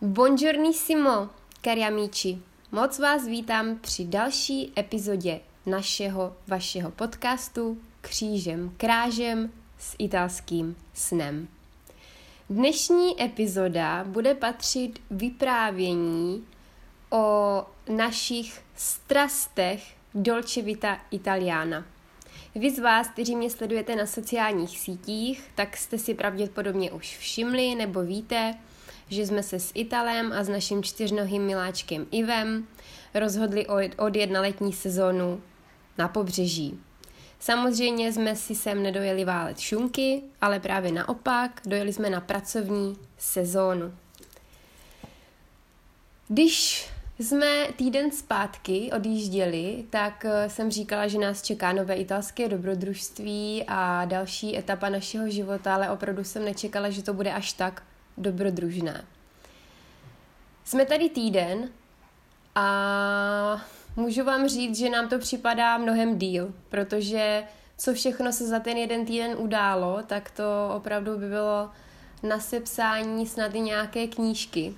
Buongiornissimo, cari amici. Moc vás vítám při další epizodě našeho, vašeho podcastu Křížem krážem s italským snem. Dnešní epizoda bude patřit vyprávění o našich strastech Dolce Vita Italiana. Vy z vás, kteří mě sledujete na sociálních sítích, tak jste si pravděpodobně už všimli nebo víte, že jsme se s Italem a s naším čtyřnohým miláčkem Ivem rozhodli odjet na letní sezónu na pobřeží. Samozřejmě jsme si sem nedojeli válet šunky, ale právě naopak dojeli jsme na pracovní sezónu. Když jsme týden zpátky odjížděli, tak eh, jsem říkala, že nás čeká nové italské dobrodružství a další etapa našeho života, ale opravdu jsem nečekala, že to bude až tak dobrodružné. Jsme tady týden a můžu vám říct, že nám to připadá mnohem díl, protože co všechno se za ten jeden týden událo, tak to opravdu by bylo na sepsání snad i nějaké knížky.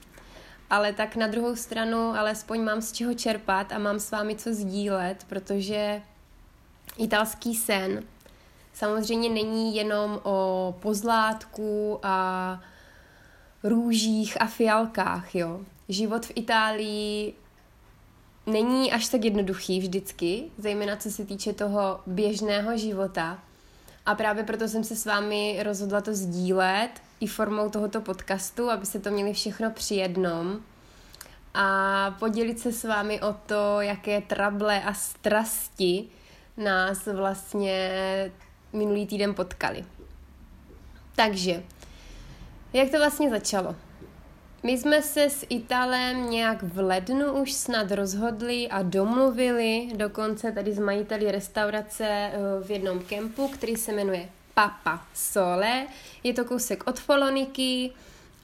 Ale tak na druhou stranu alespoň mám z čeho čerpat a mám s vámi co sdílet, protože italský sen samozřejmě není jenom o pozlátku a růžích a fialkách, jo. Život v Itálii není až tak jednoduchý vždycky, zejména co se týče toho běžného života. A právě proto jsem se s vámi rozhodla to sdílet i formou tohoto podcastu, aby se to měli všechno při jednom a podělit se s vámi o to, jaké trable a strasti nás vlastně minulý týden potkali. Takže, jak to vlastně začalo? My jsme se s Italem nějak v lednu už snad rozhodli a domluvili, dokonce tady s majiteli restaurace eh, v jednom kempu, který se jmenuje Papa Sole. Je to kousek od Foloniky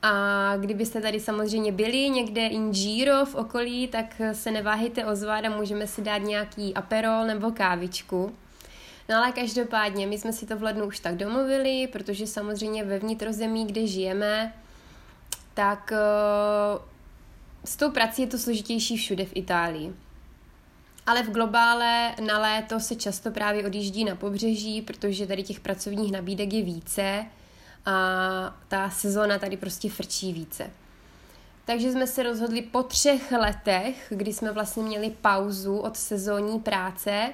a kdybyste tady samozřejmě byli někde in Giro v okolí, tak se neváhejte ozvat a můžeme si dát nějaký aperol nebo kávičku. No ale každopádně, my jsme si to v lednu už tak domluvili, protože samozřejmě ve vnitrozemí, kde žijeme, tak uh, s tou prací je to složitější všude v Itálii. Ale v globále na léto se často právě odjíždí na pobřeží, protože tady těch pracovních nabídek je více a ta sezóna tady prostě frčí více. Takže jsme se rozhodli po třech letech, kdy jsme vlastně měli pauzu od sezónní práce,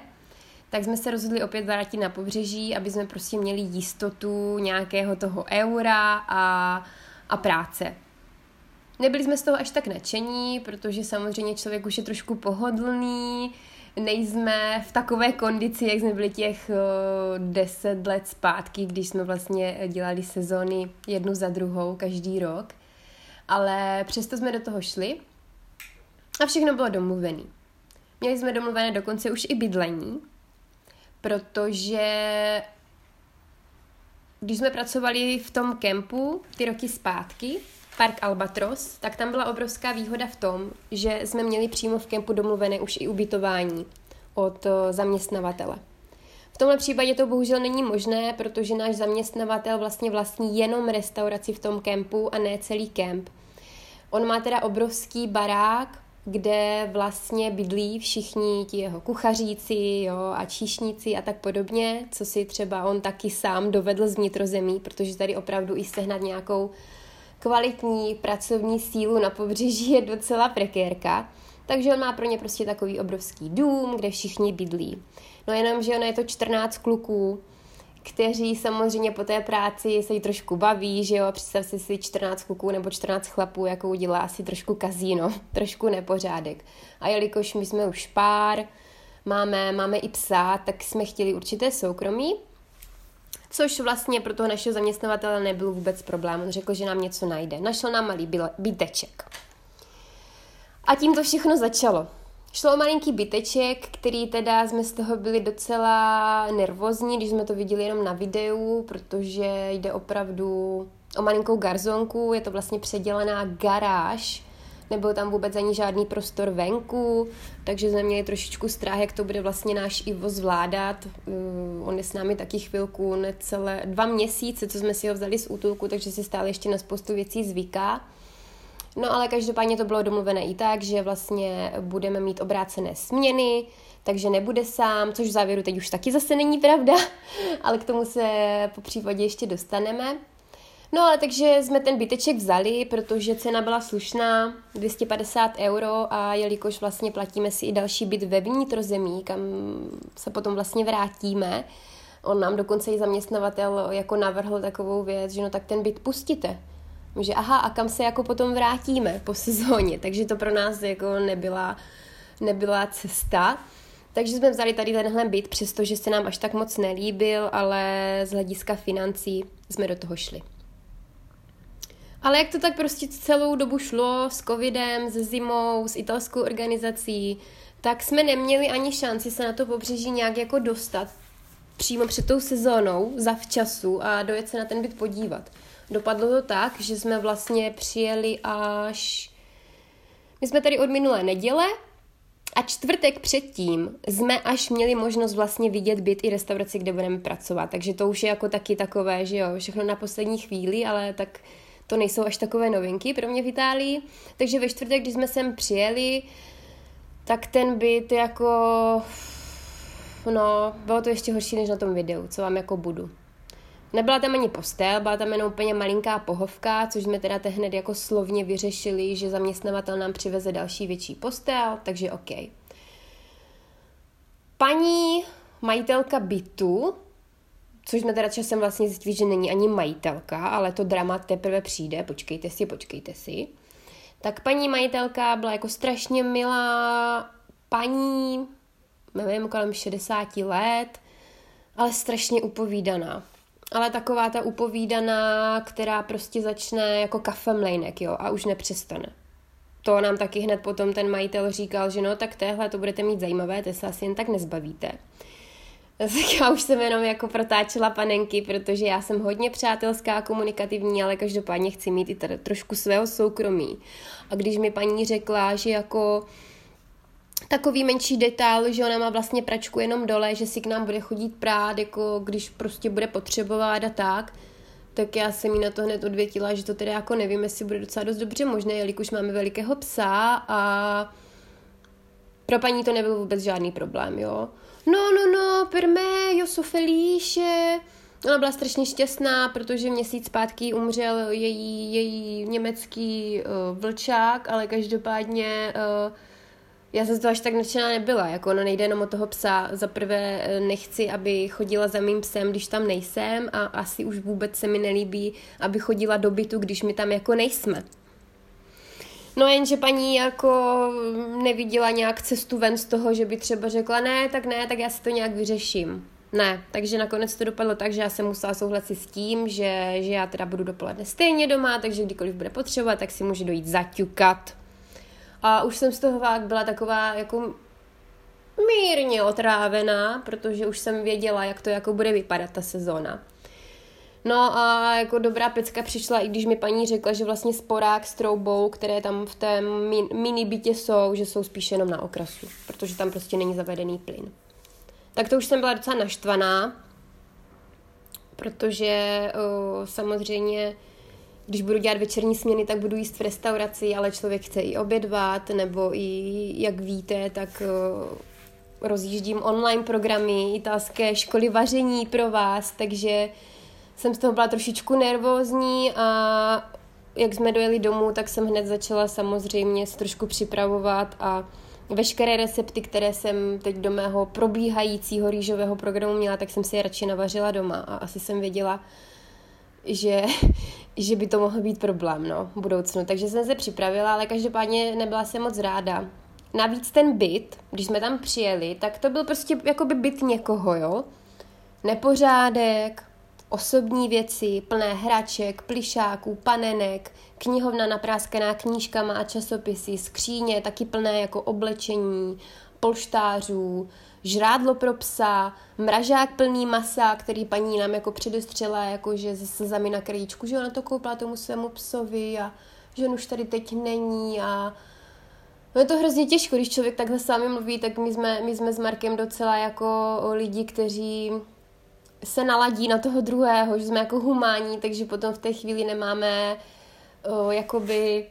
tak jsme se rozhodli opět vrátit na pobřeží, aby jsme prostě měli jistotu nějakého toho eura a, a práce. Nebyli jsme z toho až tak nadšení, protože samozřejmě člověk už je trošku pohodlný, nejsme v takové kondici, jak jsme byli těch deset let zpátky, když jsme vlastně dělali sezóny jednu za druhou každý rok. Ale přesto jsme do toho šli a všechno bylo domluvené. Měli jsme domluvené dokonce už i bydlení, protože když jsme pracovali v tom kempu ty roky zpátky, Park Albatros, tak tam byla obrovská výhoda v tom, že jsme měli přímo v kempu domluvené už i ubytování od eh, zaměstnavatele. V tomhle případě to bohužel není možné, protože náš zaměstnavatel vlastně vlastní jenom restauraci v tom kempu a ne celý kemp. On má teda obrovský barák, kde vlastně bydlí všichni ti jeho kuchaříci jo, a číšníci a tak podobně, co si třeba on taky sám dovedl z vnitrozemí, protože tady opravdu i sehnat nějakou kvalitní pracovní sílu na pobřeží je docela prekérka. Takže on má pro ně prostě takový obrovský dům, kde všichni bydlí. No jenom, že ono je to 14 kluků, kteří samozřejmě po té práci se jí trošku baví, že jo, představ si si 14 kluků nebo 14 chlapů, jakou udělá asi trošku kazíno, trošku nepořádek. A jelikož my jsme už pár, máme, máme i psa, tak jsme chtěli určité soukromí, což vlastně pro toho našeho zaměstnavatele nebyl vůbec problém. On řekl, že nám něco najde. Našel nám malý byteček. A tím to všechno začalo. Šlo o malinký byteček, který teda jsme z toho byli docela nervózní, když jsme to viděli jenom na videu, protože jde opravdu o malinkou garzonku, je to vlastně předělaná garáž, nebyl tam vůbec ani žádný prostor venku, takže jsme měli trošičku strach, jak to bude vlastně náš Ivo zvládat. Uh, on je s námi taky chvilku, necelé dva měsíce, co jsme si ho vzali z útulku, takže si stále ještě na spoustu věcí zvyká. No ale každopádně to bylo domluvené i tak, že vlastně budeme mít obrácené směny, takže nebude sám, což v závěru teď už taky zase není pravda, ale k tomu se po případě ještě dostaneme. No ale takže jsme ten byteček vzali, protože cena byla slušná, 250 euro a jelikož vlastně platíme si i další byt ve vnitrozemí, kam se potom vlastně vrátíme, on nám dokonce i zaměstnavatel jako navrhl takovou věc, že no tak ten byt pustíte. Že aha, a kam se jako potom vrátíme po sezóně, takže to pro nás jako nebyla, nebyla cesta. Takže jsme vzali tady tenhle byt, přestože se nám až tak moc nelíbil, ale z hlediska financí jsme do toho šli. Ale jak to tak prostě celou dobu šlo s covidem, se zimou, s italskou organizací, tak jsme neměli ani šanci se na to pobřeží nějak jako dostat přímo před tou sezónou, za včasu a dojet se na ten byt podívat. Dopadlo to tak, že jsme vlastně přijeli až... My jsme tady od minulé neděle a čtvrtek předtím jsme až měli možnost vlastně vidět byt i restauraci, kde budeme pracovat. Takže to už je jako taky takové, že jo, všechno na poslední chvíli, ale tak to nejsou až takové novinky pro mě v Itálii. Takže ve čtvrtek, když jsme sem přijeli, tak ten byt jako... No, bylo to ještě horší než na tom videu, co vám jako budu. Nebyla tam ani postel, byla tam jenom úplně malinká pohovka, což jsme teda hned jako slovně vyřešili, že zaměstnavatel nám přiveze další větší postel, takže OK. Paní majitelka bytu Což jsme teda časem vlastně zjistili, že není ani majitelka, ale to drama teprve přijde, počkejte si, počkejte si. Tak paní majitelka byla jako strašně milá paní, nevím, kolem 60 let, ale strašně upovídaná. Ale taková ta upovídaná, která prostě začne jako kafemlejnek, jo, a už nepřestane. To nám taky hned potom ten majitel říkal, že no, tak téhle to budete mít zajímavé, to se asi jen tak nezbavíte. Tak já už jsem jenom jako protáčela panenky, protože já jsem hodně přátelská a komunikativní, ale každopádně chci mít i tady trošku svého soukromí. A když mi paní řekla, že jako takový menší detail, že ona má vlastně pračku jenom dole, že si k nám bude chodit prát, jako když prostě bude potřebovat a tak, tak já jsem jí na to hned odvětila, že to teda jako nevím, jestli bude docela dost dobře možné, jelikož máme velikého psa a pro paní to nebyl vůbec žádný problém, jo no, no, no, per me, io so felice. Ona byla strašně šťastná, protože měsíc zpátky umřel její, její německý uh, vlčák, ale každopádně uh, já jsem z toho až tak nadšená nebyla, jako ono nejde jenom o toho psa. Za prvé eh, nechci, aby chodila za mým psem, když tam nejsem a asi už vůbec se mi nelíbí, aby chodila do bytu, když my tam jako nejsme. No jenže paní jako neviděla nějak cestu ven z toho, že by třeba řekla ne, tak ne, tak já si to nějak vyřeším. Ne, takže nakonec to dopadlo tak, že já jsem musela souhlasit s tím, že, že já teda budu dopoledne stejně doma, takže kdykoliv bude potřeba, tak si může dojít zaťukat. A už jsem z toho byla taková jako mírně otrávená, protože už jsem věděla, jak to jako bude vypadat ta sezóna. No a jako dobrá pecka přišla, i když mi paní řekla, že vlastně sporák s troubou, které tam v té mini bytě jsou, že jsou spíše jenom na okrasu, protože tam prostě není zavedený plyn. Tak to už jsem byla docela naštvaná, protože o, samozřejmě když budu dělat večerní směny, tak budu jíst v restauraci, ale člověk chce i obědvat, nebo i, jak víte, tak o, rozjíždím online programy, italské školy vaření pro vás, takže jsem z toho byla trošičku nervózní a jak jsme dojeli domů, tak jsem hned začala samozřejmě se trošku připravovat a veškeré recepty, které jsem teď do mého probíhajícího rýžového programu měla, tak jsem si je radši navařila doma a asi jsem věděla, že, že by to mohl být problém no, v budoucnu. Takže jsem se připravila, ale každopádně nebyla jsem moc ráda. Navíc ten byt, když jsme tam přijeli, tak to byl prostě jako by byt někoho, jo. Nepořádek, osobní věci, plné hraček, plišáků, panenek, knihovna napráskaná knížkama a časopisy, skříně taky plné jako oblečení, polštářů, žrádlo pro psa, mražák plný masa, který paní nám jako předestřela, jako že se slzami na krajíčku, že ona to koupila tomu svému psovi a že on už tady teď není a No je to hrozně těžko, když člověk takhle s vámi mluví, tak my jsme, my jsme s Markem docela jako lidi, kteří se naladí na toho druhého, že jsme jako humání, takže potom v té chvíli nemáme o, jakoby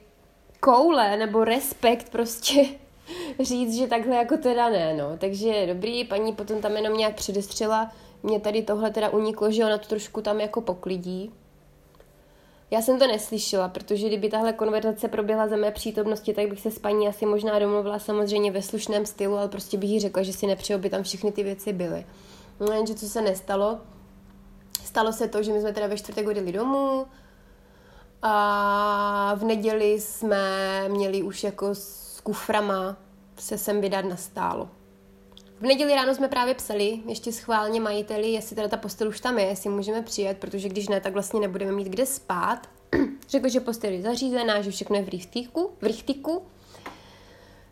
koule nebo respekt prostě říct, že takhle jako teda ne, no. Takže dobrý, paní potom tam jenom nějak předestřela, mě tady tohle teda uniklo, že ona to trošku tam jako poklidí. Já jsem to neslyšela, protože kdyby tahle konverzace proběhla za mé přítomnosti, tak bych se s paní asi možná domluvila samozřejmě ve slušném stylu, ale prostě bych jí řekla, že si nepřeju, aby tam všechny ty věci byly. No jenže co se nestalo, stalo se to, že my jsme teda ve čtvrtek odjeli domů a v neděli jsme měli už jako s kuframa se sem vydat na stálo. V neděli ráno jsme právě psali ještě schválně majiteli, jestli teda ta postel už tam je, jestli můžeme přijet, protože když ne, tak vlastně nebudeme mít kde spát. Řekl, že postel je zařízená, že všechno je v richtiku, v richtiku.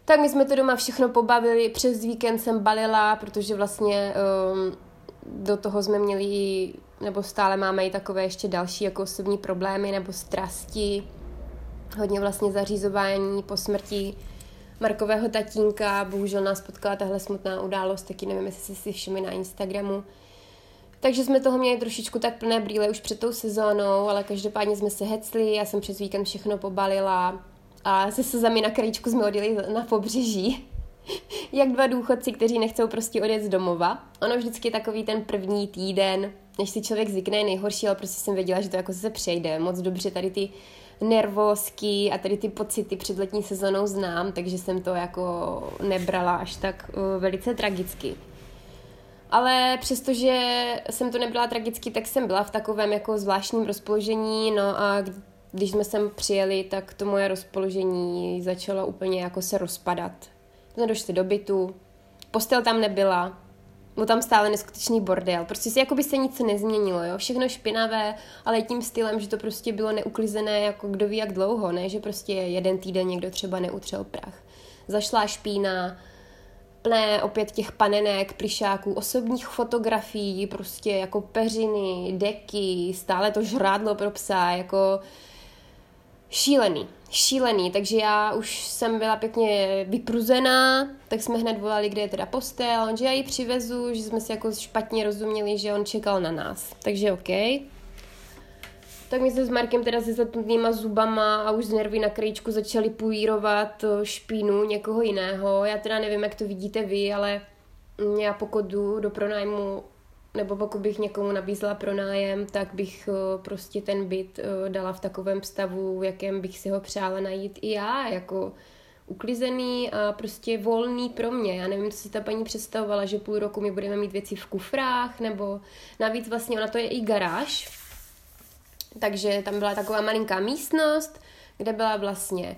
Tak my jsme to doma všechno pobavili, přes víkend jsem balila, protože vlastně um, do toho jsme měli, nebo stále máme i takové ještě další jako osobní problémy nebo strasti, hodně vlastně zařizování po smrti Markového tatínka, bohužel nás potkala tahle smutná událost, taky nevím, jestli si všimli na Instagramu. Takže jsme toho měli trošičku tak plné brýle už před tou sezónou, ale každopádně jsme se hecli, já jsem přes víkend všechno pobalila a se slzami na krajíčku jsme odjeli na pobřeží. Jak dva důchodci, kteří nechcou prostě odjet z domova. Ono vždycky takový ten první týden, než si člověk zvykne, je nejhorší, ale prostě jsem věděla, že to jako se přejde. Moc dobře tady ty nervózky a tady ty pocity před letní sezonou znám, takže jsem to jako nebrala až tak uh, velice tragicky. Ale přestože jsem to nebrala tragicky, tak jsem byla v takovém jako zvláštním rozpoložení, no a když jsme sem přijeli, tak to moje rozpoložení začalo úplně jako se rozpadat. Jsme došli do bytu, postel tam nebyla, byl tam stále neskutečný bordel. Prostě si jako by se nic nezměnilo, jo. Všechno špinavé, ale tím stylem, že to prostě bylo neuklizené jako kdo ví jak dlouho, ne? Že prostě jeden týden někdo třeba neutřel prach. Zašla špína, plné opět těch panenek, plišáků, osobních fotografií, prostě jako peřiny, deky, stále to žrádlo pro psa, jako šílený, šílený, takže já už jsem byla pěkně vypruzená, tak jsme hned volali, kde je teda postel, že já ji přivezu, že jsme si jako špatně rozuměli, že on čekal na nás, takže OK. Tak my jsme s Markem teda se zatnutýma zubama a už z nervy na krajíčku začali půjírovat eh, špínu někoho jiného. Já teda nevím, jak to vidíte vy, ale já pokud jdu do pronájmu nebo pokud bych někomu nabízela pronájem, tak bych eh, prostě ten byt eh, dala v takovém stavu, v jakém bych si ho přála najít i já, jako uklizený a prostě volný pro mě. Já nevím, co si ta paní představovala, že půl roku my budeme mít věci v kufrách, nebo navíc vlastně ona to je i garáž, takže tam byla taková malinká místnost, kde byla vlastně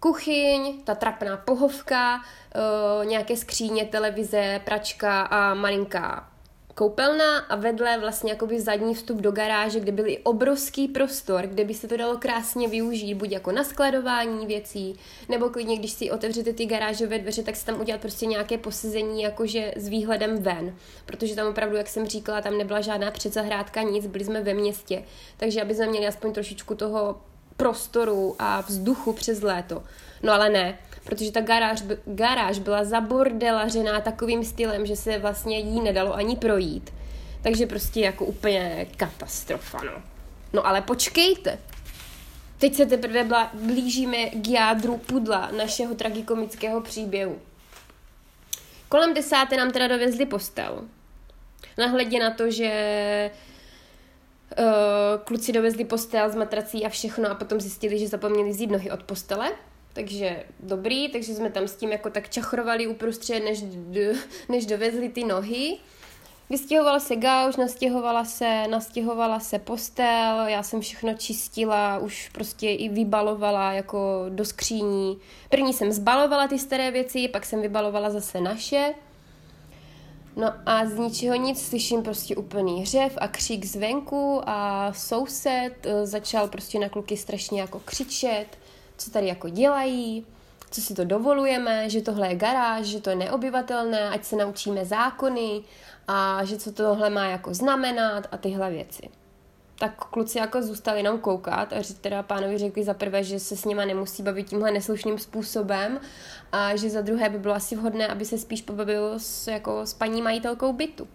kuchyň, ta trapná pohovka, uh, nějaké skříně, televize, pračka a malinká koupelna a vedle vlastně jakoby zadní vstup do garáže, kde byl i obrovský prostor, kde by se to dalo krásně využít, buď jako na skladování věcí, nebo klidně, když si otevřete ty garážové dveře, tak si tam udělat prostě nějaké posezení jakože s výhledem ven, protože tam opravdu, jak jsem říkala, tam nebyla žádná předzahrádka, nic, byli jsme ve městě, takže aby jsme měli aspoň trošičku toho prostoru a vzduchu přes léto. No ale ne, protože ta garáž, garáž byla zabordelařená takovým stylem, že se vlastně jí nedalo ani projít. Takže prostě jako úplně katastrofa, no. No ale počkejte, teď se teprve blížíme k jádru pudla našeho tragikomického příběhu. Kolem desáté nám teda dovezli postel. Nahledě na to, že uh, kluci dovezli postel z matrací a všechno a potom zjistili, že zapomněli vzít nohy od postele, takže dobrý, takže jsme tam s tím jako tak čachrovali uprostřed, než, než dovezli ty nohy. Vystěhoval se gauž, nastěhovala se, nastěhovala se postel, já jsem všechno čistila, už prostě i vybalovala jako do skříní. První jsem zbalovala ty staré věci, pak jsem vybalovala zase naše. No a z ničeho nic slyším prostě úplný hřev a křík zvenku a soused eh, začal prostě na kluky strašně jako křičet co tady jako dělají, co si to dovolujeme, že tohle je garáž, že to je neobyvatelné, ať se naučíme zákony a že co tohle má jako znamenat a tyhle věci. Tak kluci jako zůstali jenom koukat a že teda pánovi řekli za prvé, že se s nima nemusí bavit tímhle neslušným způsobem a že za druhé by bylo asi vhodné, aby se spíš pobavil s, jako s paní majitelkou bytu.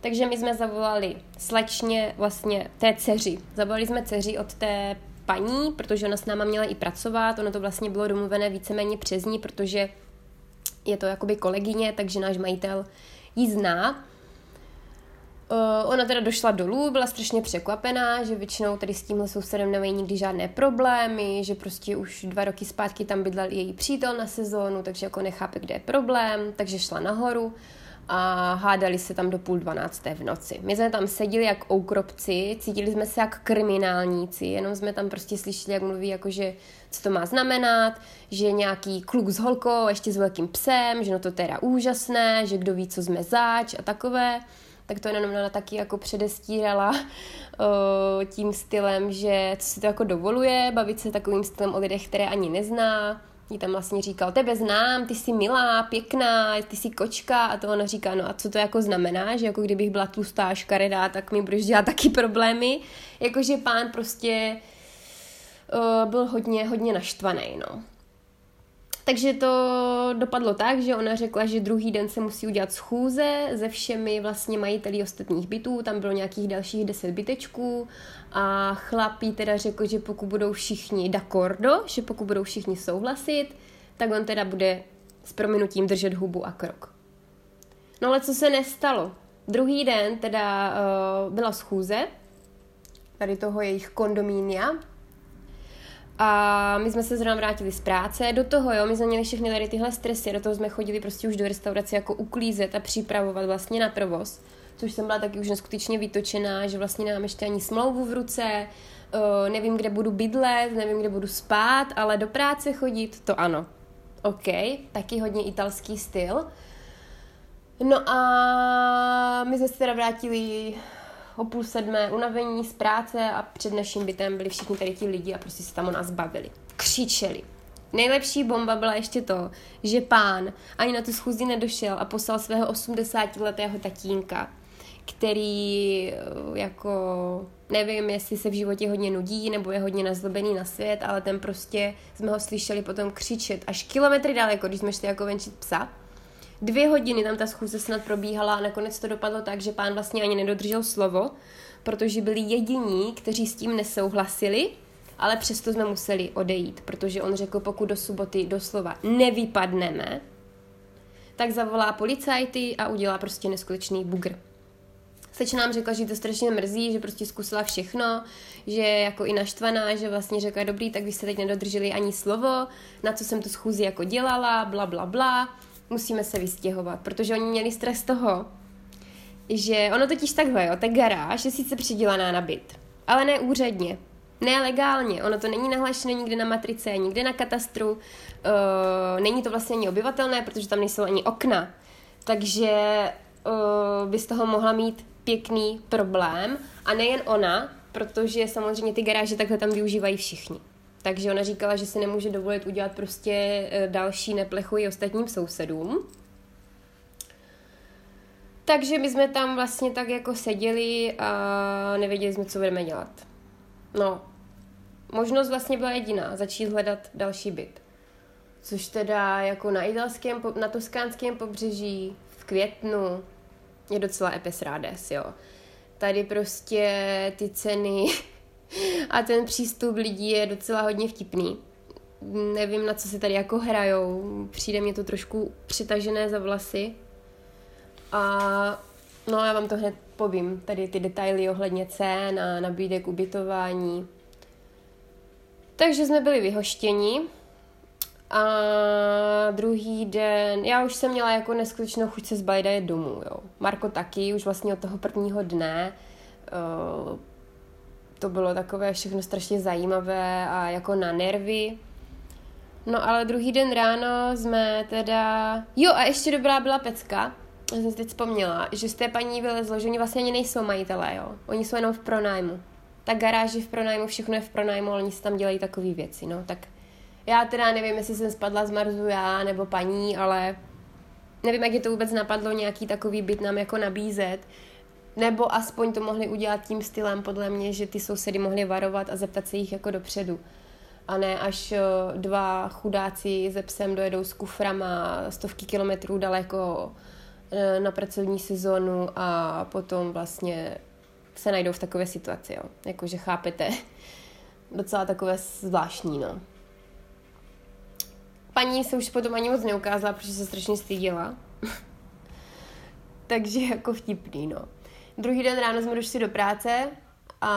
Takže my jsme zavolali slečně vlastně té dceři. Zavolali jsme dceři od té paní, protože ona s náma měla i pracovat, ono to vlastně bylo domluvené víceméně přes ní, protože je to jakoby kolegyně, takže náš majitel ji zná. Uh, ona teda došla dolů, byla strašně překvapená, že většinou tady s tímhle sousedem nemají nikdy žádné problémy, že prostě už dva roky zpátky tam bydlel její přítel na sezónu, takže jako nechápe, kde je problém, takže šla nahoru a hádali se tam do půl dvanácté v noci. My jsme tam seděli jak oukropci, cítili jsme se jak kriminálníci, jenom jsme tam prostě slyšeli, jak mluví, jakože co to má znamenat, že nějaký kluk s holkou, ještě s velkým psem, že no to teda úžasné, že kdo ví, co jsme zač a takové tak to jenom ona taky jako předestírala o, tím stylem, že co si to jako dovoluje, bavit se takovým stylem o lidech, které ani nezná, jí tam vlastně říkal, tebe znám, ty jsi milá, pěkná, ty jsi kočka a to ona říká, no a co to jako znamená, že jako kdybych byla tlustá, škaredá, tak mi budeš dělat taky problémy, jakože pán prostě uh, byl hodně, hodně naštvaný, no. Takže to dopadlo tak, že ona řekla, že druhý den se musí udělat schůze se všemi vlastně majiteli ostatních bytů, tam bylo nějakých dalších deset bytečů a chlapí teda řekl, že pokud budou všichni d'accordo, že pokud budou všichni souhlasit, tak on teda bude s prominutím držet hubu a krok. No ale co se nestalo? Druhý den teda uh, byla schůze, tady toho jejich kondomínia, a my jsme se zrovna vrátili z práce, do toho, jo, my jsme měli všechny tady tyhle stresy, do toho jsme chodili prostě už do restaurace jako uklízet a připravovat vlastně na provoz, což jsem byla taky už neskutečně vytočená, že vlastně nemám ještě ani smlouvu v ruce, uh, nevím, kde budu bydlet, nevím, kde budu spát, ale do práce chodit, to ano. OK, taky hodně italský styl. No a my jsme se teda vrátili o půl sedmé unavení z práce a před naším bytem byli všichni tady ti lidi a prostě se tam o nás bavili. Křičeli. Nejlepší bomba byla ještě to, že pán ani na tu schůzi nedošel a poslal svého 80-letého tatínka, který eh, jako nevím, jestli se v životě hodně nudí nebo je hodně nazlobený na svět, ale ten prostě jsme ho slyšeli potom křičet až kilometry daleko, když jsme šli jako venčit psa Dvě hodiny tam ta schůze snad probíhala a nakonec to dopadlo tak, že pán vlastně ani nedodržel slovo, protože byli jediní, kteří s tím nesouhlasili, ale přesto jsme museli odejít, protože on řekl, pokud do soboty doslova nevypadneme, tak zavolá policajty a udělá prostě neskutečný bugr. Seč nám řekla, že to strašně mrzí, že prostě zkusila všechno, že jako i naštvaná, že vlastně řekla, dobrý, tak vy jste teď nedodrželi ani slovo, na co jsem tu schůzi jako dělala, bla, bla, bla musíme se vystěhovat, protože oni měli strach z toho, že ono totiž takhle, jo, ta garáž je sice přidělaná na byt, ale ne úředně, ne legálně, ono to není nahlašené nikde na matrice, nikde na katastru, uh, není to vlastně ani obyvatelné, protože tam nejsou ani okna, takže uh, by z toho mohla mít pěkný problém. A nejen ona, protože samozřejmě ty garáže takhle tam využívají všichni. Takže ona říkala, že si nemůže dovolit udělat prostě e, další neplechu i ostatním sousedům. Takže my jsme tam vlastně tak jako seděli a nevěděli jsme, co budeme dělat. No, možnost vlastně byla jediná, začít hledat další byt. Což teda jako na italském, na toskánském pobřeží v květnu je docela epes jo. Tady prostě ty ceny a ten přístup lidí je docela hodně vtipný. Nevím, na co se tady jako hrajou. Přijde mě to trošku přitažené za vlasy. A no, já vám to hned povím. Tady ty detaily ohledně cen a nabídek ubytování. Takže jsme byli vyhoštěni. A druhý den, já už jsem měla jako neskutečnou chuť se zbalit a domů, jo. Marko taky, už vlastně od toho prvního dne. Uh, to bylo takové všechno strašně zajímavé a jako na nervy. No ale druhý den ráno jsme teda... Jo a ještě dobrá byla pecka. Já jsem si teď vzpomněla, že z té paní vylezlo, že oni vlastně ani nejsou majitelé, jo. Oni jsou jenom v pronájmu. Ta garáž je v pronájmu, všechno je v pronájmu, ale oni si tam dělají takové věci, no. Tak já teda nevím, jestli jsem spadla z Marzu já nebo paní, ale nevím, jak je to vůbec napadlo nějaký takový byt nám jako nabízet. Nebo aspoň to mohli udělat tím stylem, podle mě, že ty sousedy mohli varovat a zeptat se jich jako dopředu. A ne až eh, dva chudáci ze psem dojedou s kuframa stovky kilometrů daleko eh, na pracovní sezonu a potom vlastně se najdou v takové situaci, jo. Jakože chápete, docela takové zvláštní, no. Paní se už potom ani moc neukázala, protože se strašně styděla. Takže jako vtipný, no. Druhý den ráno jsme došli do práce a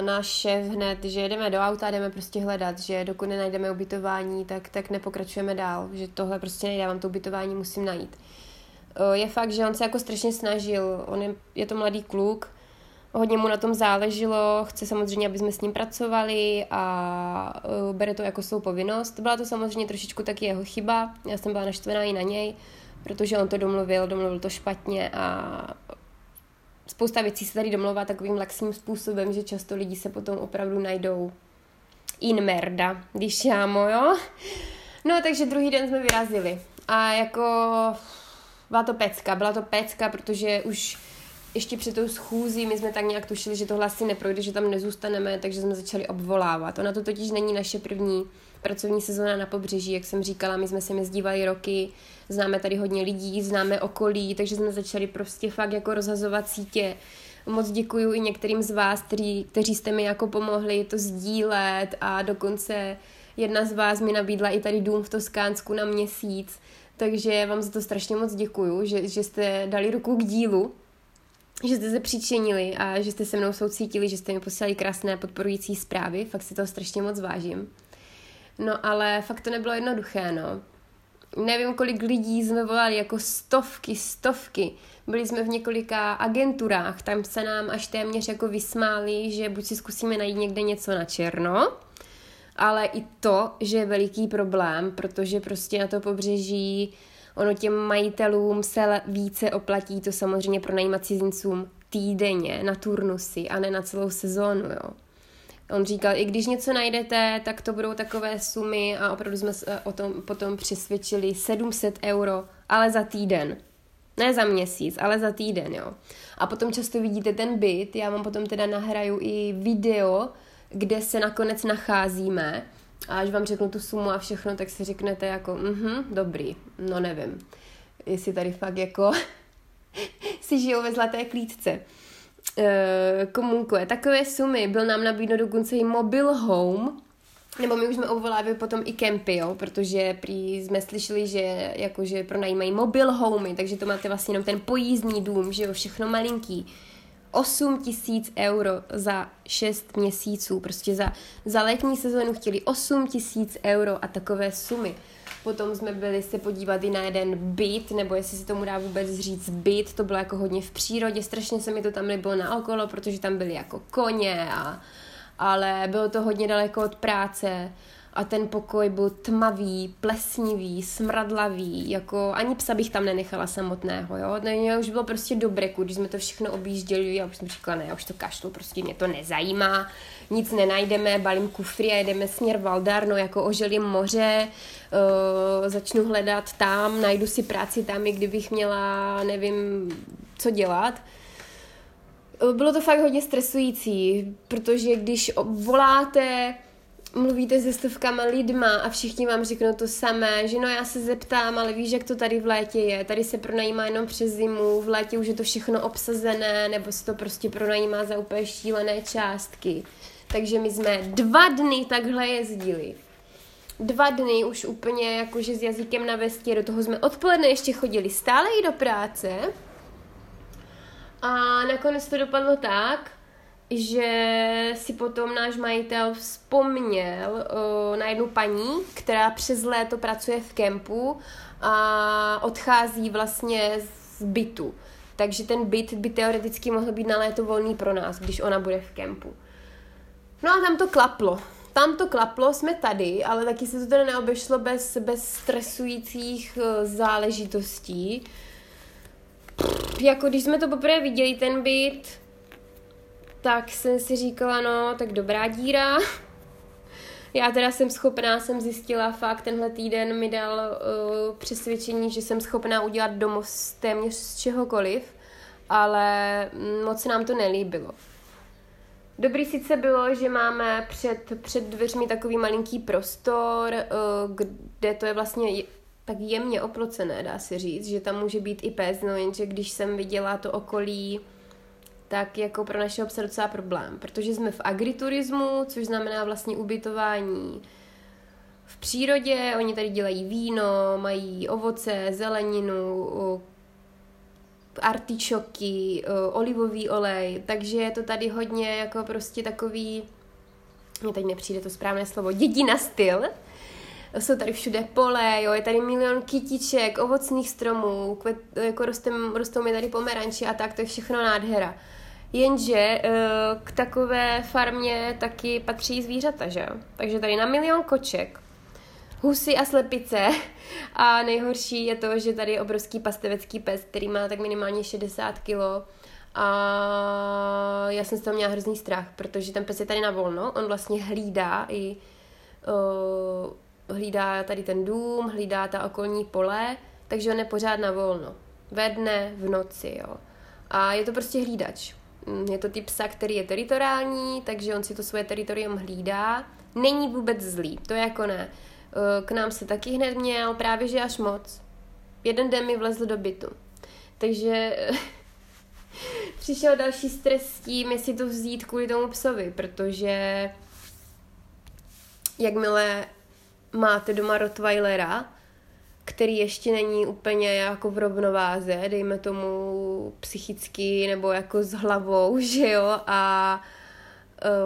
náš šéf hned, že jedeme do auta, jdeme prostě hledat, že dokud nenajdeme ubytování, tak, tak nepokračujeme dál, že tohle prostě nejde, vám to ubytování musím najít. Je fakt, že on se jako strašně snažil, on je, je to mladý kluk, hodně mu na tom záleželo, chce samozřejmě, aby jsme s ním pracovali a bere to jako svou povinnost. Byla to samozřejmě trošičku taky jeho chyba, já jsem byla naštvená i na něj, protože on to domluvil, domluvil to špatně a spousta věcí se tady domlouvá takovým laxním způsobem, že často lidi se potom opravdu najdou in merda, když jámo, jo? No, takže druhý den jsme vyrazili. A jako byla to pecka, byla to pecka, protože už ještě před tou schůzí my jsme tak nějak tušili, že tohle asi neprojde, že tam nezůstaneme, takže jsme začali obvolávat. Ona to totiž není naše první pracovní sezóna na pobřeží, jak jsem říkala, my jsme se mi zdívali roky, známe tady hodně lidí, známe okolí, takže jsme začali prostě fakt jako rozhazovat sítě. Moc děkuju i některým z vás, který, kteří jste mi jako pomohli to sdílet a dokonce jedna z vás mi nabídla i tady dům v Toskánsku na měsíc, takže vám za to strašně moc děkuju, že, že jste dali ruku k dílu že jste se přičinili a že jste se mnou soucítili, že jste mi posílali krásné podporující zprávy, fakt si to strašně moc vážím. No ale fakt to nebylo jednoduché, no. Nevím, kolik lidí jsme volali, jako stovky, stovky. Byli jsme v několika agenturách, tam se nám až téměř jako vysmáli, že buď si zkusíme najít někde něco na černo, ale i to, že je veliký problém, protože prostě na to pobřeží ono těm majitelům se více oplatí to samozřejmě pro najímat cizincům týdenně na turnusy a ne na celou sezónu, jo. On říkal, i když něco najdete, tak to budou takové sumy a opravdu jsme se o tom potom přesvědčili 700 euro, ale za týden. Ne za měsíc, ale za týden, jo. A potom často vidíte ten byt, já vám potom teda nahraju i video, kde se nakonec nacházíme a až vám řeknu tu sumu a všechno, tak si řeknete jako, mhm, dobrý, no nevím, jestli tady fakt jako si žijou ve zlaté klítce. E, komunkuje. Takové sumy byl nám nabídno dokonce i mobil home, nebo my už jsme obvolávali potom i kempy, jo, protože prý jsme slyšeli, že jakože pronajímají mobil homey, takže to máte vlastně jenom ten pojízdný dům, že jo, všechno malinký. 8 tisíc euro za 6 měsíců, prostě za, za letní sezónu chtěli 8 tisíc euro a takové sumy. Potom jsme byli se podívat i na jeden byt, nebo jestli si tomu dá vůbec říct byt, to bylo jako hodně v přírodě, strašně se mi to tam líbilo na okolo, protože tam byly jako koně, a, ale bylo to hodně daleko od práce a ten pokoj byl tmavý, plesnivý, smradlavý, jako ani psa bych tam nenechala samotného, jo. Ne, už bylo prostě dobré, když jsme to všechno objížděli, já už jsem říkala, ne, já už to kašlu, prostě mě to nezajímá, nic nenajdeme, balím kufry a jedeme směr Valdarno, jako oželím moře, uh, začnu hledat tam, najdu si práci tam, i kdybych měla, nevím, co dělat. Bylo to fakt hodně stresující, protože když voláte mluvíte se stovkama lidma a všichni vám řeknou to samé, že no já se zeptám, ale víš, jak to tady v létě je, tady se pronajímá jenom přes zimu, v létě už je to všechno obsazené, nebo se to prostě pronajímá za úplně šílené částky. Takže my jsme dva dny takhle jezdili. Dva dny už úplně jakože s jazykem na vestě, do toho jsme odpoledne ještě chodili stále i do práce. A nakonec to dopadlo tak, že si potom náš majitel vzpomněl uh, na jednu paní, která přes léto pracuje v kempu a odchází vlastně z bytu. Takže ten byt by teoreticky mohl být na léto volný pro nás, když ona bude v kempu. No a tam to klaplo. Tam to klaplo, jsme tady, ale taky se to teda neobešlo bez, bez stresujících uh, záležitostí. Jako když jsme to poprvé viděli, ten byt, tak jsem si říkala, no, tak dobrá díra. Já teda jsem schopná, jsem zjistila fakt, tenhle týden mi dal uh, přesvědčení, že jsem schopná udělat domov z téměř z čehokoliv, ale moc nám to nelíbilo. Dobrý sice bylo, že máme před, před dveřmi takový malinký prostor, uh, kde to je vlastně tak jemně oplocené, dá se říct, že tam může být i pes, no jenže když jsem viděla to okolí, tak jako pro našeho psa docela problém, protože jsme v agriturismu, což znamená vlastně ubytování v přírodě, oni tady dělají víno, mají ovoce, zeleninu, artičoky, olivový olej, takže je to tady hodně jako prostě takový, mě teď nepřijde to správné slovo, dědina styl, jsou tady všude pole, jo, je tady milion kytiček, ovocných stromů, kvet, jako rostem, rostou mi tady pomeranči a tak, to je všechno nádhera. Jenže eh, k takové farmě taky patří zvířata, že? Takže tady na milion koček, husy a slepice a nejhorší je to, že tady je obrovský pastevecký pes, který má tak minimálně 60 kilo a já jsem z toho měla hrozný strach, protože ten pes je tady na volno, on vlastně hlídá i uh, hlídá tady ten dům, hlídá ta okolní pole, takže on je pořád na volno. Ve dne, v noci, jo. A je to prostě hlídač. Mm, je to typ psa, který je teritoriální, takže on si to svoje teritorium hlídá. Není vůbec zlý, to je jako ne. Eh, k nám se taky hned měl, právě že až moc. Jeden den mi vlezl do bytu. Takže přišel další stres s tím, jestli to vzít kvůli tomu psovi, protože jakmile máte doma Rottweilera, který ještě není úplně jako v rovnováze, dejme tomu psychicky nebo jako s hlavou, že jo, a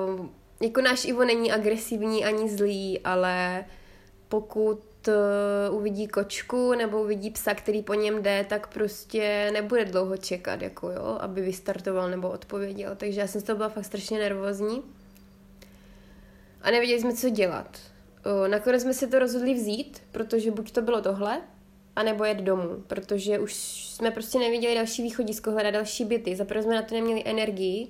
um, jako náš Ivo není agresivní ani zlý, ale pokud uh, uvidí kočku nebo uvidí psa, který po něm jde, tak prostě nebude dlouho čekat, jako jo, aby vystartoval nebo odpověděl. Takže já jsem z toho byla fakt strašně nervózní. A nevěděli jsme, co dělat. Nakonec jsme si to rozhodli vzít, protože buď to bylo tohle, anebo jet domů, protože už jsme prostě neviděli další východisko, hledat další byty. Zaprvé jsme na to neměli energii,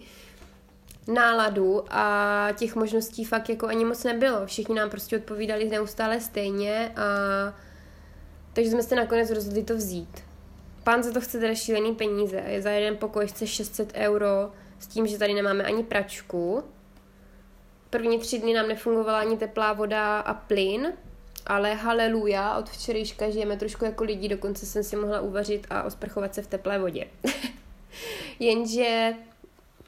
náladu a těch možností fakt jako ani moc nebylo. Všichni nám prostě odpovídali neustále stejně a takže jsme se nakonec rozhodli to vzít. Pán za to chce teda šílený peníze. Je za jeden pokoj chce 600 euro s tím, že tady nemáme ani pračku, První tři dny nám nefungovala ani teplá voda a plyn, ale haleluja, od včerejška žijeme trošku jako lidi, dokonce jsem si mohla uvařit a osprchovat se v teplé vodě. Jenže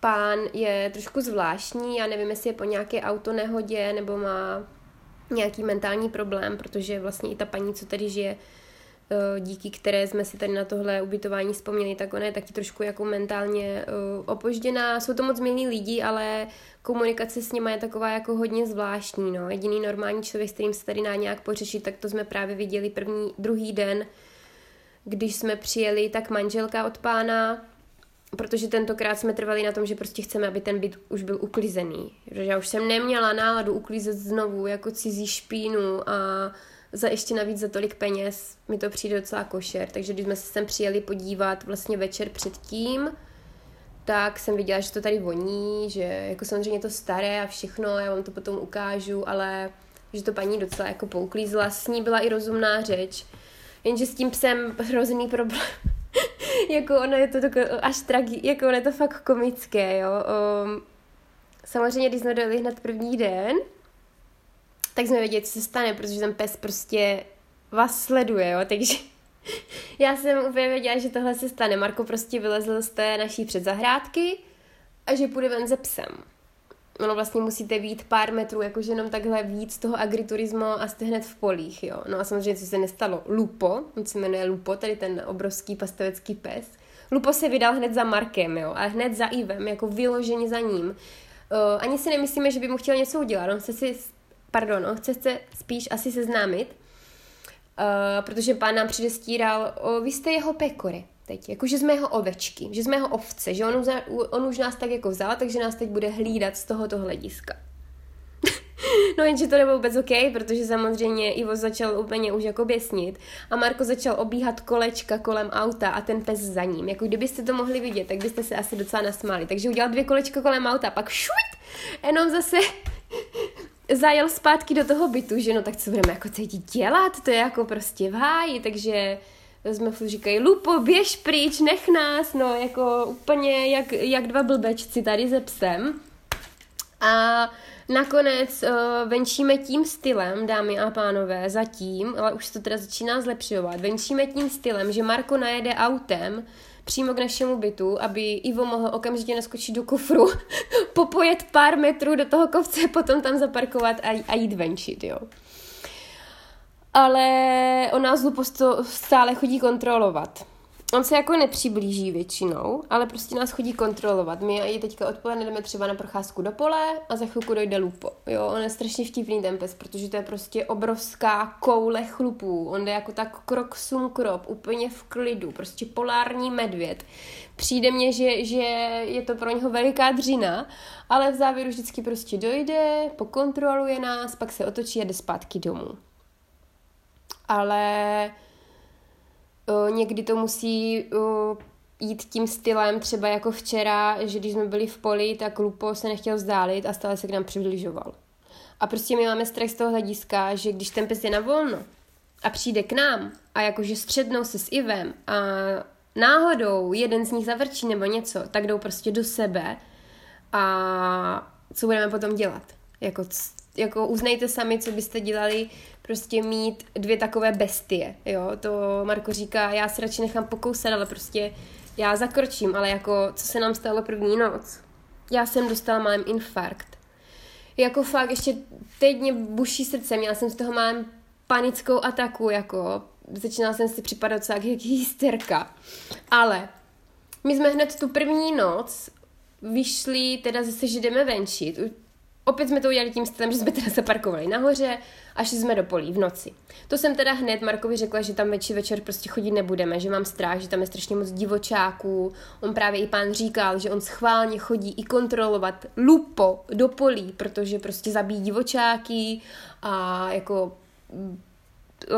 pán je trošku zvláštní, já nevím, jestli je po nějaké autonehodě nebo má nějaký mentální problém, protože vlastně i ta paní, co tady žije, díky které jsme si tady na tohle ubytování vzpomněli, tak ona je taky trošku jako mentálně uh, opožděná. Jsou to moc milí lidi, ale komunikace s nimi je taková jako hodně zvláštní. No. Jediný normální člověk, s kterým se tady dá nějak pořešit, tak to jsme právě viděli první, druhý den, když jsme přijeli, tak manželka od pána, protože tentokrát jsme trvali na tom, že prostě chceme, aby ten byt už byl uklizený. Že já už jsem neměla náladu uklízet znovu jako cizí špínu a za ještě navíc za tolik peněz mi to přijde docela košer. Takže když jsme se sem přijeli podívat vlastně večer předtím, tak jsem viděla, že to tady voní, že jako samozřejmě to staré a všechno, já vám to potom ukážu, ale že to paní docela jako pouklízla, s ní byla i rozumná řeč, jenže s tím psem hrozný problém. jako ono je to tako, až tragi, jako ono je to fakt komické, jo. Um, samozřejmě, když jsme dojeli hned první den, tak jsme věděli, co se stane, protože ten pes prostě vás sleduje, jo, takže já jsem úplně věděla, že tohle se stane. Marko prostě vylezl z té naší předzahrádky a že půjde ven ze psem. Ono vlastně musíte vít pár metrů, jakože jenom takhle víc toho agriturismu a jste hned v polích, jo. No a samozřejmě, co se nestalo, Lupo, on se jmenuje Lupo, tady ten obrovský pastevecký pes. Lupo se vydal hned za Markem, jo, a hned za Ivem, jako vyloženě za ním. Uh, ani si nemyslíme, že by mu chtěl něco udělat, on se si pardon, on chce se spíš asi seznámit, uh, protože pán nám předestíral, o, vy jste jeho pekory teď, jako že jsme jeho ovečky, že jsme jeho ovce, že on už, on už nás tak jako vzal, takže nás teď bude hlídat z tohoto hlediska. no jenže to nebylo vůbec OK, protože samozřejmě Ivo začal úplně už jako běsnit a Marko začal obíhat kolečka kolem auta a ten pes za ním. Jako kdybyste to mohli vidět, tak byste se asi docela nasmáli. Takže udělal dvě kolečka kolem auta, pak šuit, jenom zase zajel zpátky do toho bytu, že no tak co budeme jako teď dělat, to je jako prostě v háji, takže jsme furt říkají, Lupo, běž pryč, nech nás, no jako úplně jak, jak dva blbečci tady ze psem. A nakonec uh, venčíme tím stylem, dámy a pánové, zatím, ale už se to teda začíná zlepšovat, venčíme tím stylem, že Marko najede autem přímo k našemu bytu, aby Ivo mohl okamžitě naskočit do kufru, popojet pár metrů do toho kovce, potom tam zaparkovat a, a jít venčit, jo. Ale on nás stále chodí kontrolovat. On se jako nepřiblíží většinou, ale prostě nás chodí kontrolovat. My i teďka odpoledne jdeme třeba na procházku do pole a za chvilku dojde lupo. Jo, on je strašně vtipný ten pes, protože to je prostě obrovská koule chlupů. On jde jako tak krok sum krop, úplně v klidu, prostě polární medvěd. Přijde mně, že, že je to pro něho veliká dřina, ale v závěru vždycky prostě dojde, pokontroluje nás, pak se otočí a jde zpátky domů. Ale někdy to musí jít tím stylem, třeba jako včera, že když jsme byli v poli, tak Lupo se nechtěl vzdálit a stále se k nám přibližoval. A prostě my máme strach z toho hlediska, že když ten pes je na volno a přijde k nám a jakože střednou se s Ivem a náhodou jeden z nich zavrčí nebo něco, tak jdou prostě do sebe a co budeme potom dělat? Jako, jako uznejte sami, co byste dělali, prostě mít dvě takové bestie, jo, to Marko říká, já se radši nechám pokousat, ale prostě já zakročím, ale jako, co se nám stalo první noc? Já jsem dostala malém infarkt. Jako fakt, ještě teď mě buší srdce, měla jsem z toho malém panickou ataku, jako začínala jsem si připadat jak hysterka. Ale my jsme hned tu první noc vyšli teda zase, že jdeme venčit. Opět jsme to udělali tím stylem, že jsme teda zaparkovali nahoře a šli jsme do polí v noci. To jsem teda hned Markovi řekla, že tam večer večer prostě chodit nebudeme, že mám strach, že tam je strašně moc divočáků. On právě i pán říkal, že on schválně chodí i kontrolovat lupo do polí, protože prostě zabíjí divočáky a jako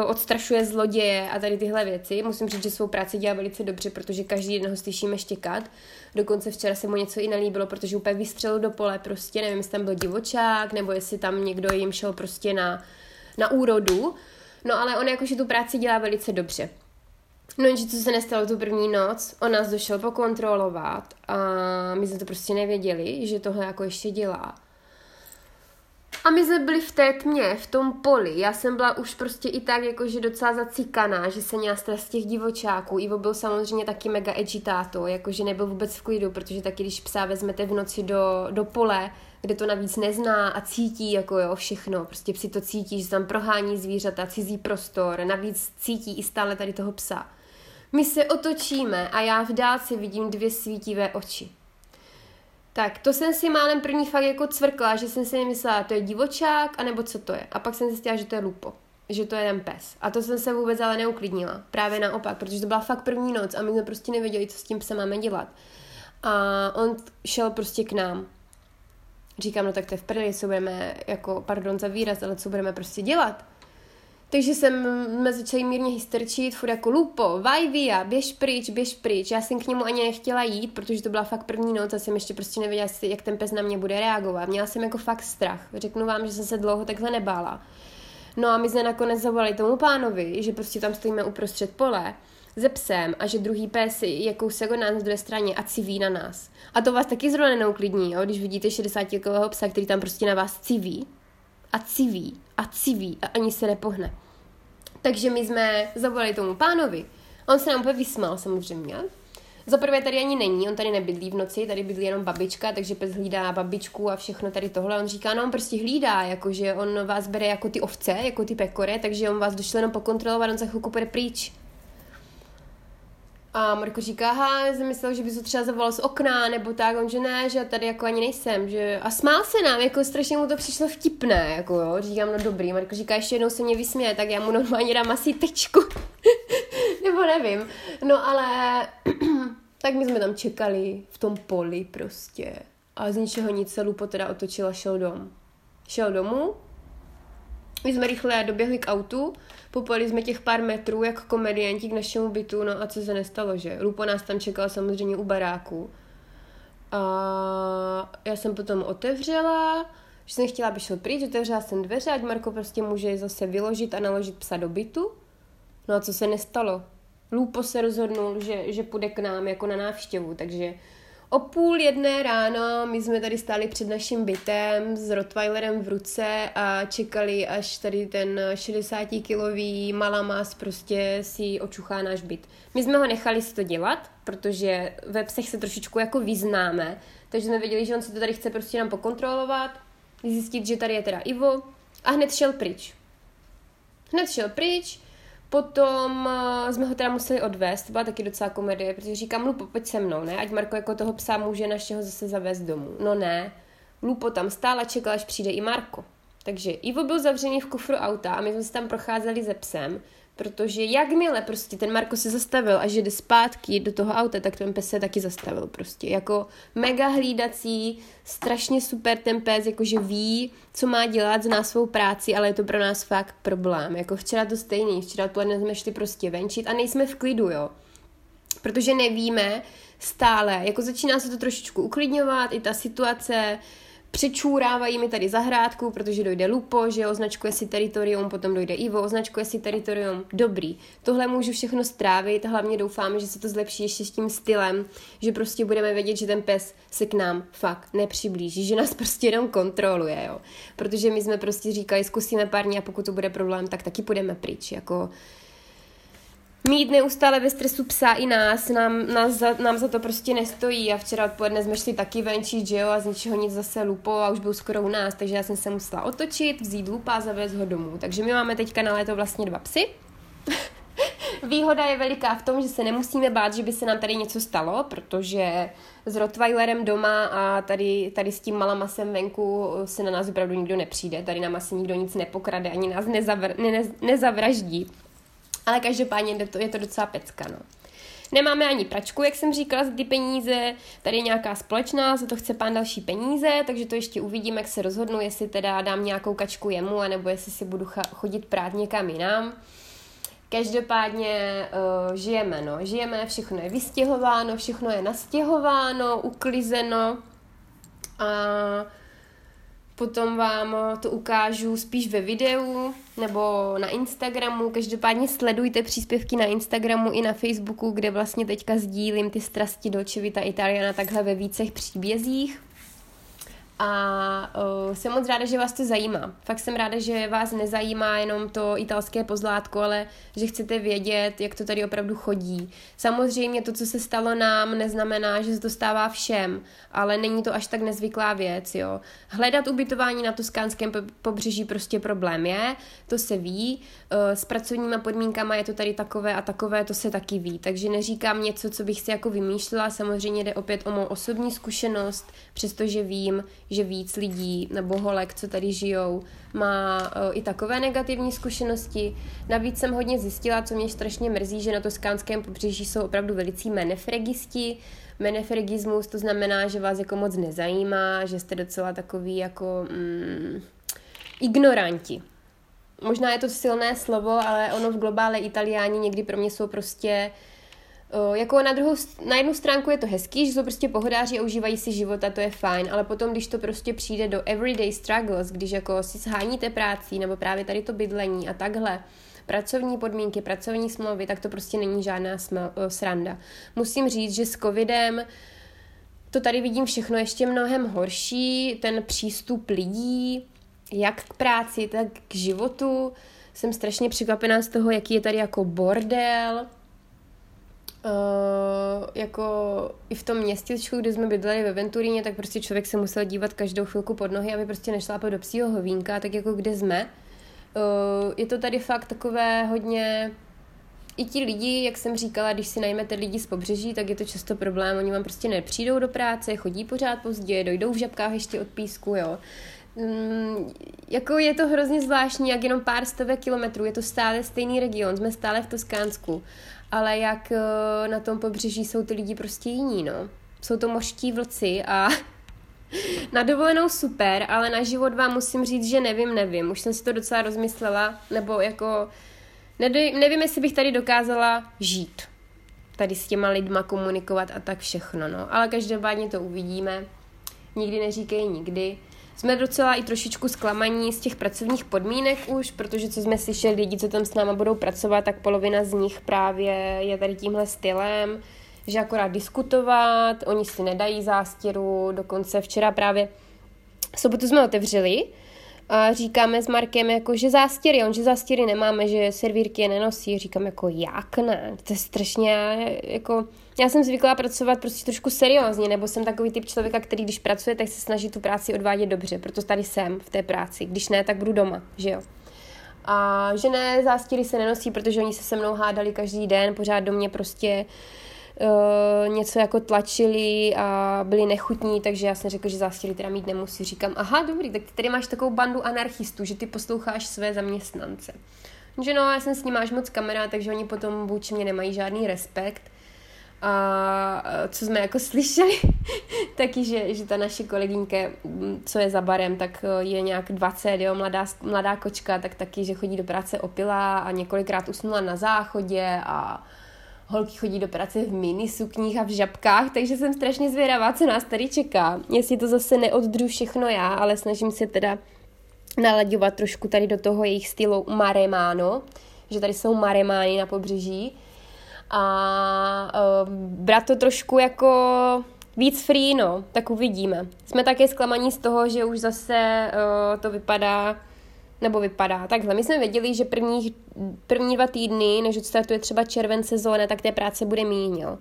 odstrašuje zloděje a tady tyhle věci. Musím říct, že svou práci dělá velice dobře, protože každý den ho slyšíme štěkat. Dokonce včera se mu něco i nelíbilo, protože úplně vystřelil do pole, prostě nevím, jestli tam byl divočák, nebo jestli tam někdo jim šel prostě na, na úrodu. No ale on jakože tu práci dělá velice dobře. No jenže co se nestalo tu první noc, on nás došel pokontrolovat a my jsme to prostě nevěděli, že tohle jako ještě dělá. A my jsme byli v té tmě, v tom poli. Já jsem byla už prostě i tak jakože docela zacíkaná, že se měla stres těch divočáků. Ivo byl samozřejmě taky mega edgitáto, jakože nebyl vůbec v klidu, protože taky když psa vezmete v noci do, do pole, kde to navíc nezná a cítí jako jo všechno, prostě psi to cítí, že tam prohání zvířata, cizí prostor, navíc cítí i stále tady toho psa. My se otočíme a já v dálce vidím dvě svítivé oči. Tak to jsem si málem první fakt jako cvrkla, že jsem si myslela, to je divočák, anebo co to je. A pak jsem zjistila, že to je lupo, že to je ten pes. A to jsem se vůbec ale neuklidnila. Právě naopak, protože to byla fakt první noc a my jsme prostě nevěděli, co s tím psem máme dělat. A on šel prostě k nám. Říkám, no tak to je v prdeli, co budeme, jako, pardon za výraz, ale co budeme prostě dělat. Takže jsem me začali mírně hysterčit, furt jako lupo, vaj via, běž pryč, běž pryč. Já jsem k němu ani nechtěla jít, protože to byla fakt první noc a jsem ještě prostě nevěděla, jak ten pes na mě bude reagovat. Měla jsem jako fakt strach. Řeknu vám, že jsem se dlouho takhle nebála. No a my jsme nakonec zavolali tomu pánovi, že prostě tam stojíme uprostřed pole ze psem a že druhý pes je kousek od nás na druhé straně a civí na nás. A to vás taky zrovna neuklidní, jo? když vidíte 60 kilového psa, který tam prostě na vás civí a civí a civí a ani se nepohne. Takže my jsme zavolali tomu pánovi. On se nám úplně vysmál samozřejmě. Za prvé tady ani není, on tady nebydlí v noci, tady bydlí jenom babička, takže pes hlídá babičku a všechno tady tohle. On říká, no on prostě hlídá, jakože on vás bere jako ty ovce, jako ty pekore, takže on vás došle jenom pokontrolovat, on za chvilku půjde pryč. A Marko říká, aha, jsem myslel, že bys to třeba zavolal z okna, nebo tak, on že ne, že tady jako ani nejsem, že... A smál se nám, jako strašně mu to přišlo vtipné, jako jo, říkám, no dobrý, Marko říká, ještě jednou se mě vysměje, tak já mu normálně dám asi tečku, nebo nevím, no ale tak my jsme tam čekali v tom poli prostě. A z ničeho nic se Lupo teda otočil a šel dom. Šel domů, my jsme rychle doběhli k autu, popali jsme těch pár metrů jako komedianti k našemu bytu, no a co se nestalo, že? Lupo nás tam čekal samozřejmě u baráku. A já jsem potom otevřela, že jsem chtěla, aby šel pryč, otevřela jsem dveře, ať Marko prostě může zase vyložit a naložit psa do bytu. No a co se nestalo? Lupo se rozhodnul, že, že půjde k nám jako na návštěvu, takže O půl jedné ráno my jsme tady stáli před naším bytem s Rottweilerem v ruce a čekali, až tady ten 60-kilový malamas prostě si očuchá náš byt. My jsme ho nechali si to dělat, protože ve psech se trošičku jako vyznáme, takže jsme věděli, že on si to tady chce prostě nám pokontrolovat, zjistit, že tady je teda Ivo a hned šel pryč. Hned šel pryč, Potom uh, jsme ho teda museli odvést, to byla taky docela komedie, protože říkám, Lupo, pojď se mnou, ne? Ať Marko jako toho psa může našeho zase zavést domů. No ne, Lupo tam stál a čekal, až přijde i Marko. Takže Ivo byl zavřený v kufru auta a my jsme se tam procházeli ze psem Protože jakmile prostě ten Marko se zastavil a že jde zpátky do toho auta, tak ten pes se taky zastavil prostě. Jako mega hlídací, strašně super ten pes, jakože ví, co má dělat, zná svou práci, ale je to pro nás fakt problém. Jako včera to stejný, včera odpoledne jsme šli prostě venčit a nejsme v klidu, jo. Protože nevíme stále, jako začíná se to trošičku uklidňovat, i ta situace, přečůrávají mi tady zahrádku, protože dojde Lupo, že označkuje si teritorium, potom dojde Ivo, označkuje si teritorium. Dobrý, tohle můžu všechno strávit, hlavně doufáme, že se to zlepší ještě s tím stylem, že prostě budeme vědět, že ten pes se k nám fakt nepřiblíží, že nás prostě jenom kontroluje, jo. Protože my jsme prostě říkali, zkusíme pár dní a pokud to bude problém, tak taky půjdeme pryč, jako mít neustále ve stresu psa i nás, nám, nás za, nám za to prostě nestojí a včera odpoledne jsme šli taky venčit, že jo, a z ničeho nic zase lupo a už byl skoro u nás, takže já jsem se musela otočit, vzít lupa a zavést ho domů. Takže my máme teďka na léto vlastně dva psy. Výhoda je veliká v tom, že se nemusíme bát, že by se nám tady něco stalo, protože s Rottweilerem doma a tady, tady s tím malamasem venku se na nás opravdu nikdo nepřijde. Tady nám asi nikdo nic nepokrade, ani nás nezavr, ne, nezavraždí. Ale každopádně je to, je to docela pecka, no. Nemáme ani pračku, jak jsem říkala, za ty peníze. Tady je nějaká společná, za to chce pán další peníze, takže to ještě uvidím, jak se rozhodnu, jestli teda dám nějakou kačku jemu, anebo jestli si budu chodit prát někam jinam. Každopádně uh, žijeme, no. Žijeme, všechno je vystěhováno, všechno je nastěhováno, uklizeno. A Potom vám to ukážu spíš ve videu nebo na Instagramu. Každopádně sledujte příspěvky na Instagramu i na Facebooku, kde vlastně teďka sdílím ty strasti Dolce Vita Italiana takhle ve vícech příbězích a uh, jsem moc ráda, že vás to zajímá. Fakt jsem ráda, že vás nezajímá jenom to italské pozlátko, ale že chcete vědět, jak to tady opravdu chodí. Samozřejmě to, co se stalo nám, neznamená, že se to stává všem, ale není to až tak nezvyklá věc, jo. Hledat ubytování na toskánském pobřeží prostě problém je, to se ví, uh, s pracovníma podmínkama je to tady takové a takové, to se taky ví, takže neříkám něco, co bych si jako vymýšlela, samozřejmě jde opět o mou osobní zkušenost, přestože vím, že víc lidí nebo holek, co tady žijou, má uh, i takové negativní zkušenosti. Navíc jsem hodně zjistila, co mě strašně mrzí, že na toskánském pobřeží jsou opravdu velicí menefregisti. Menefregismus to znamená, že vás jako moc nezajímá, že jste docela takový jako mm, ignoranti. Možná je to silné slovo, ale ono v globále Italiáni někdy pro mě jsou prostě jako na, druhou, na jednu stránku je to hezký, že jsou prostě pohodáři a užívají si život a to je fajn, ale potom, když to prostě přijde do everyday struggles, když jako si sháníte práci nebo právě tady to bydlení a takhle, pracovní podmínky, pracovní smlouvy, tak to prostě není žádná sml, sranda. Musím říct, že s covidem to tady vidím všechno ještě mnohem horší, ten přístup lidí, jak k práci, tak k životu. Jsem strašně překvapená z toho, jaký je tady jako bordel, Uh, jako i v tom městečku, kde jsme bydleli ve Venturíně, tak prostě člověk se musel dívat každou chvilku pod nohy, aby prostě nešlápal do psího hovínka, tak jako kde jsme. Uh, je to tady fakt takové hodně i ti lidi, jak jsem říkala, když si najmete lidi z pobřeží, tak je to často problém. Oni vám prostě nepřijdou do práce, chodí pořád pozdě, dojdou v žabkách ještě od písku, jo. Mm, jako je to hrozně zvláštní, jak jenom pár stovek kilometrů, je to stále stejný region, jsme stále v Toskánsku ale jak eh, na tom pobřeží jsou ty lidi prostě jiní, no. Jsou to mořští vlci a na dovolenou super, ale na život vám musím říct, že nevím, nevím. Už jsem si to docela rozmyslela, nebo jako nevím, jestli bych tady dokázala žít. Tady s těma lidma komunikovat a tak všechno, no. Ale každopádně to uvidíme. Nikdy neříkej nikdy. Jsme docela i trošičku zklamaní z těch pracovních podmínek už, protože co jsme slyšeli, lidi, co tam s náma budou pracovat, tak polovina z nich právě je tady tímhle stylem, že akorát diskutovat, oni si nedají zástěru, dokonce včera právě sobotu jsme otevřeli a říkáme s Markem, jako, že zástěry, on, že zástěry nemáme, že servírky je nenosí. Říkám, jako, jak ne? To je strašně, jako, já jsem zvyklá pracovat prostě trošku seriózně, nebo jsem takový typ člověka, který když pracuje, tak se snaží tu práci odvádět dobře, proto tady jsem v té práci. Když ne, tak budu doma, že jo. A že ne, zástěry se nenosí, protože oni se se mnou hádali každý den, pořád do mě prostě něco jako tlačili a byli nechutní, takže já jsem řekl, že zástěry teda mít nemusí. Říkám, aha, dobrý, tak ty tady máš takovou bandu anarchistů, že ty posloucháš své zaměstnance. Že no, já jsem s ním máš moc kamera, takže oni potom vůči mě nemají žádný respekt. A co jsme jako slyšeli, taky, že, že ta naše kolegyňka, co je za barem, tak e, je nějak 20, jo, mladá, mladá kočka, tak taky, že chodí do práce opilá a několikrát usnula na záchodě a holky chodí do práce v mini sukních a v žabkách, takže jsem strašně zvědavá, co nás tady čeká. Jestli to zase neoddru všechno já, ale snažím se teda nalaďovat trošku tady do toho jejich stylu maremáno, že tady jsou maremány na pobřeží a uh, brát to trošku jako víc free, no, tak uvidíme. Jsme také zklamaní z toho, že už zase uh, to vypadá nebo vypadá takhle. My jsme věděli, že prvních, první dva týdny, než odstartuje třeba červen sezóna, tak té práce bude míň, jo.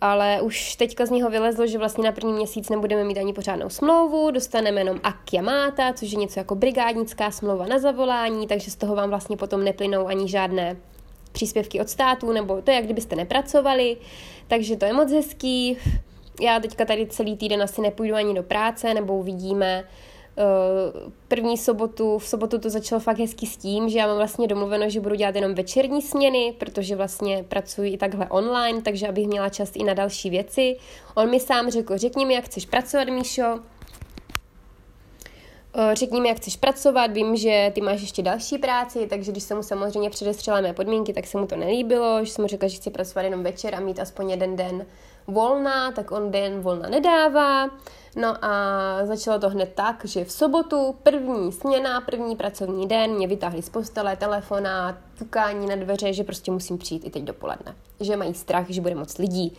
Ale už teďka z něho vylezlo, že vlastně na první měsíc nebudeme mít ani pořádnou smlouvu, dostaneme jenom akiamata, což je něco jako brigádnická smlouva na zavolání, takže z toho vám vlastně potom neplynou ani žádné příspěvky od státu, nebo to je, jak kdybyste nepracovali, takže to je moc hezký. Já teďka tady celý týden asi nepůjdu ani do práce, nebo uvidíme, první sobotu, v sobotu to začalo fakt hezky s tím, že já mám vlastně domluveno, že budu dělat jenom večerní směny, protože vlastně pracuji i takhle online, takže abych měla čas i na další věci. On mi sám řekl, řekni mi, jak chceš pracovat, Míšo, eh, Řekni mi, jak chceš pracovat, vím, že ty máš ještě další práci, takže když jsem mu samozřejmě předestřela mé podmínky, tak se mu to nelíbilo, že jsem mu řekla, že chci pracovat jenom večer a mít aspoň jeden den volna, tak on den volna nedává. No a začalo to hned tak, že v sobotu první směna, první pracovní den mě vytáhli z postele, telefona, tukání na dveře, že prostě musím přijít i teď dopoledne. Že mají strach, že bude moc lidí.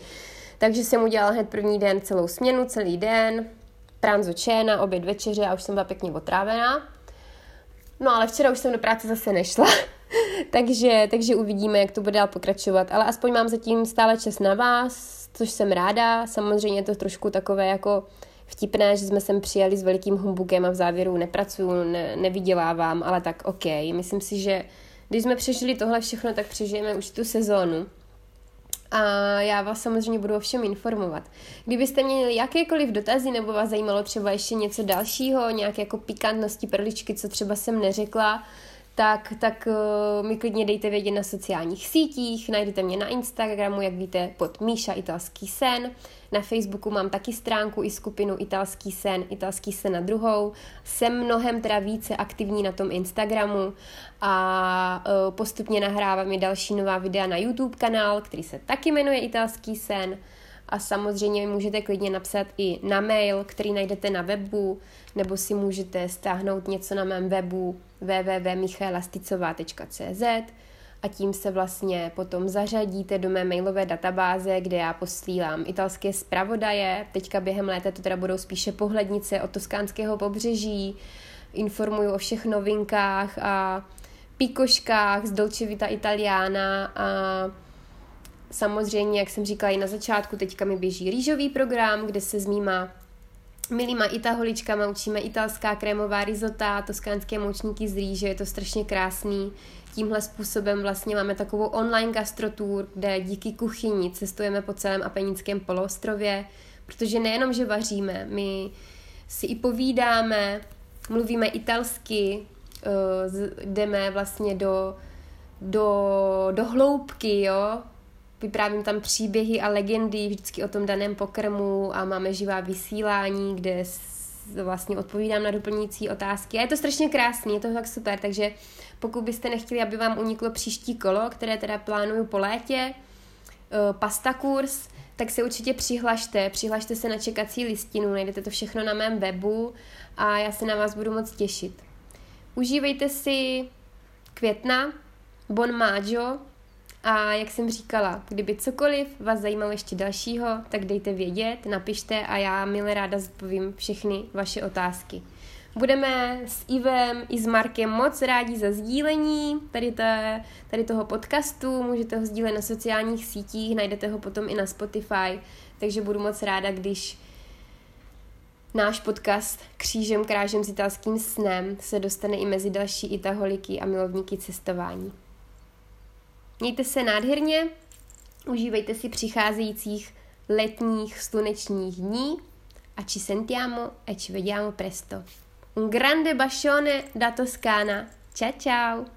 Takže jsem udělala hned první den celou směnu, celý den, pranzo čéna, oběd večeře a už jsem byla pěkně otrávená. No ale včera už jsem do práce zase nešla, takže, takže uvidíme, jak to bude dál pokračovat. Ale aspoň mám zatím stále čas na vás, což jsem ráda. Samozřejmě je to trošku takové jako vtipné, že jsme sem přijeli s velikým humbukem a v závěru nepracuju, ne, nevydělávám, ale tak OK. Myslím si, že když jsme přežili tohle všechno, tak přežijeme už tu sezónu. A já vás samozřejmě budu o všem informovat. Kdybyste měli jakékoliv dotazy nebo vás zajímalo třeba ještě něco dalšího, nějaké jako pikantnosti, perličky, co třeba jsem neřekla, tak, tak uh, mi klidně dejte vědět na sociálních sítích, najdete mě na Instagramu, jak víte, pod Míša Italský sen. Na Facebooku mám taky stránku i skupinu Italský sen, Italský sen na druhou. Jsem mnohem teda více aktivní na tom Instagramu a uh, postupně nahrávám i další nová videa na YouTube kanál, který se taky jmenuje Italský sen a samozřejmě můžete klidně napsat i na mail, který najdete na webu, nebo si můžete stáhnout něco na mém webu www.michaelasticová.cz a tím se vlastně potom zařadíte do mé mailové databáze, kde já posílám italské zpravodaje. Teďka během léta to teda budou spíše pohlednice od toskánského pobřeží, informuju o všech novinkách a pikoškách z Dolce Vita Italiana a samozřejmě, jak jsem říkala i na začátku, teďka mi běží rýžový program, kde se s mýma milýma itaholičkama učíme italská krémová risota, toskánské moučníky z rýže, je to strašně krásný. Tímhle způsobem vlastně máme takovou online gastrotour, kde díky kuchyni cestujeme po celém Apenickém poloostrově, protože nejenom, že vaříme, my si i povídáme, mluvíme italsky, eh, jdeme vlastně do, do, do hloubky, jo, vyprávím tam příběhy a legendy vždycky o tom daném pokrmu a máme živá vysílání, kde vlastně odpovídám na doplňující otázky. A je to strašně krásný, je to tak super, takže pokud byste nechtěli, aby vám uniklo příští kolo, které teda plánuju po létě, eh, pasta kurz, tak se určitě přihlašte, přihlašte se na čekací listinu, najdete to všechno na mém webu a já se na vás budu moc těšit. Užívejte si května, bon maggio, A jak jsem říkala, kdyby cokoliv vás zajímalo ještě dalšího, tak dejte vědět, napište a já milé ráda zodpovím všechny vaše otázky. Budeme s Ivem i s Markem moc rádi za sdílení tady, té, tady toho podcastu. Můžete ho sdílet na sociálních sítích, najdete ho potom i na Spotify, takže budu moc ráda, když náš podcast Křížem krážem s italským snem se dostane i mezi další itaholiky a milovníky cestování. Mějte se nádherně, užívejte si přicházejících letních slunečních dní a ci sentiamo e ci vediamo presto. Un grande bacione da Toscana. Ciao ciao!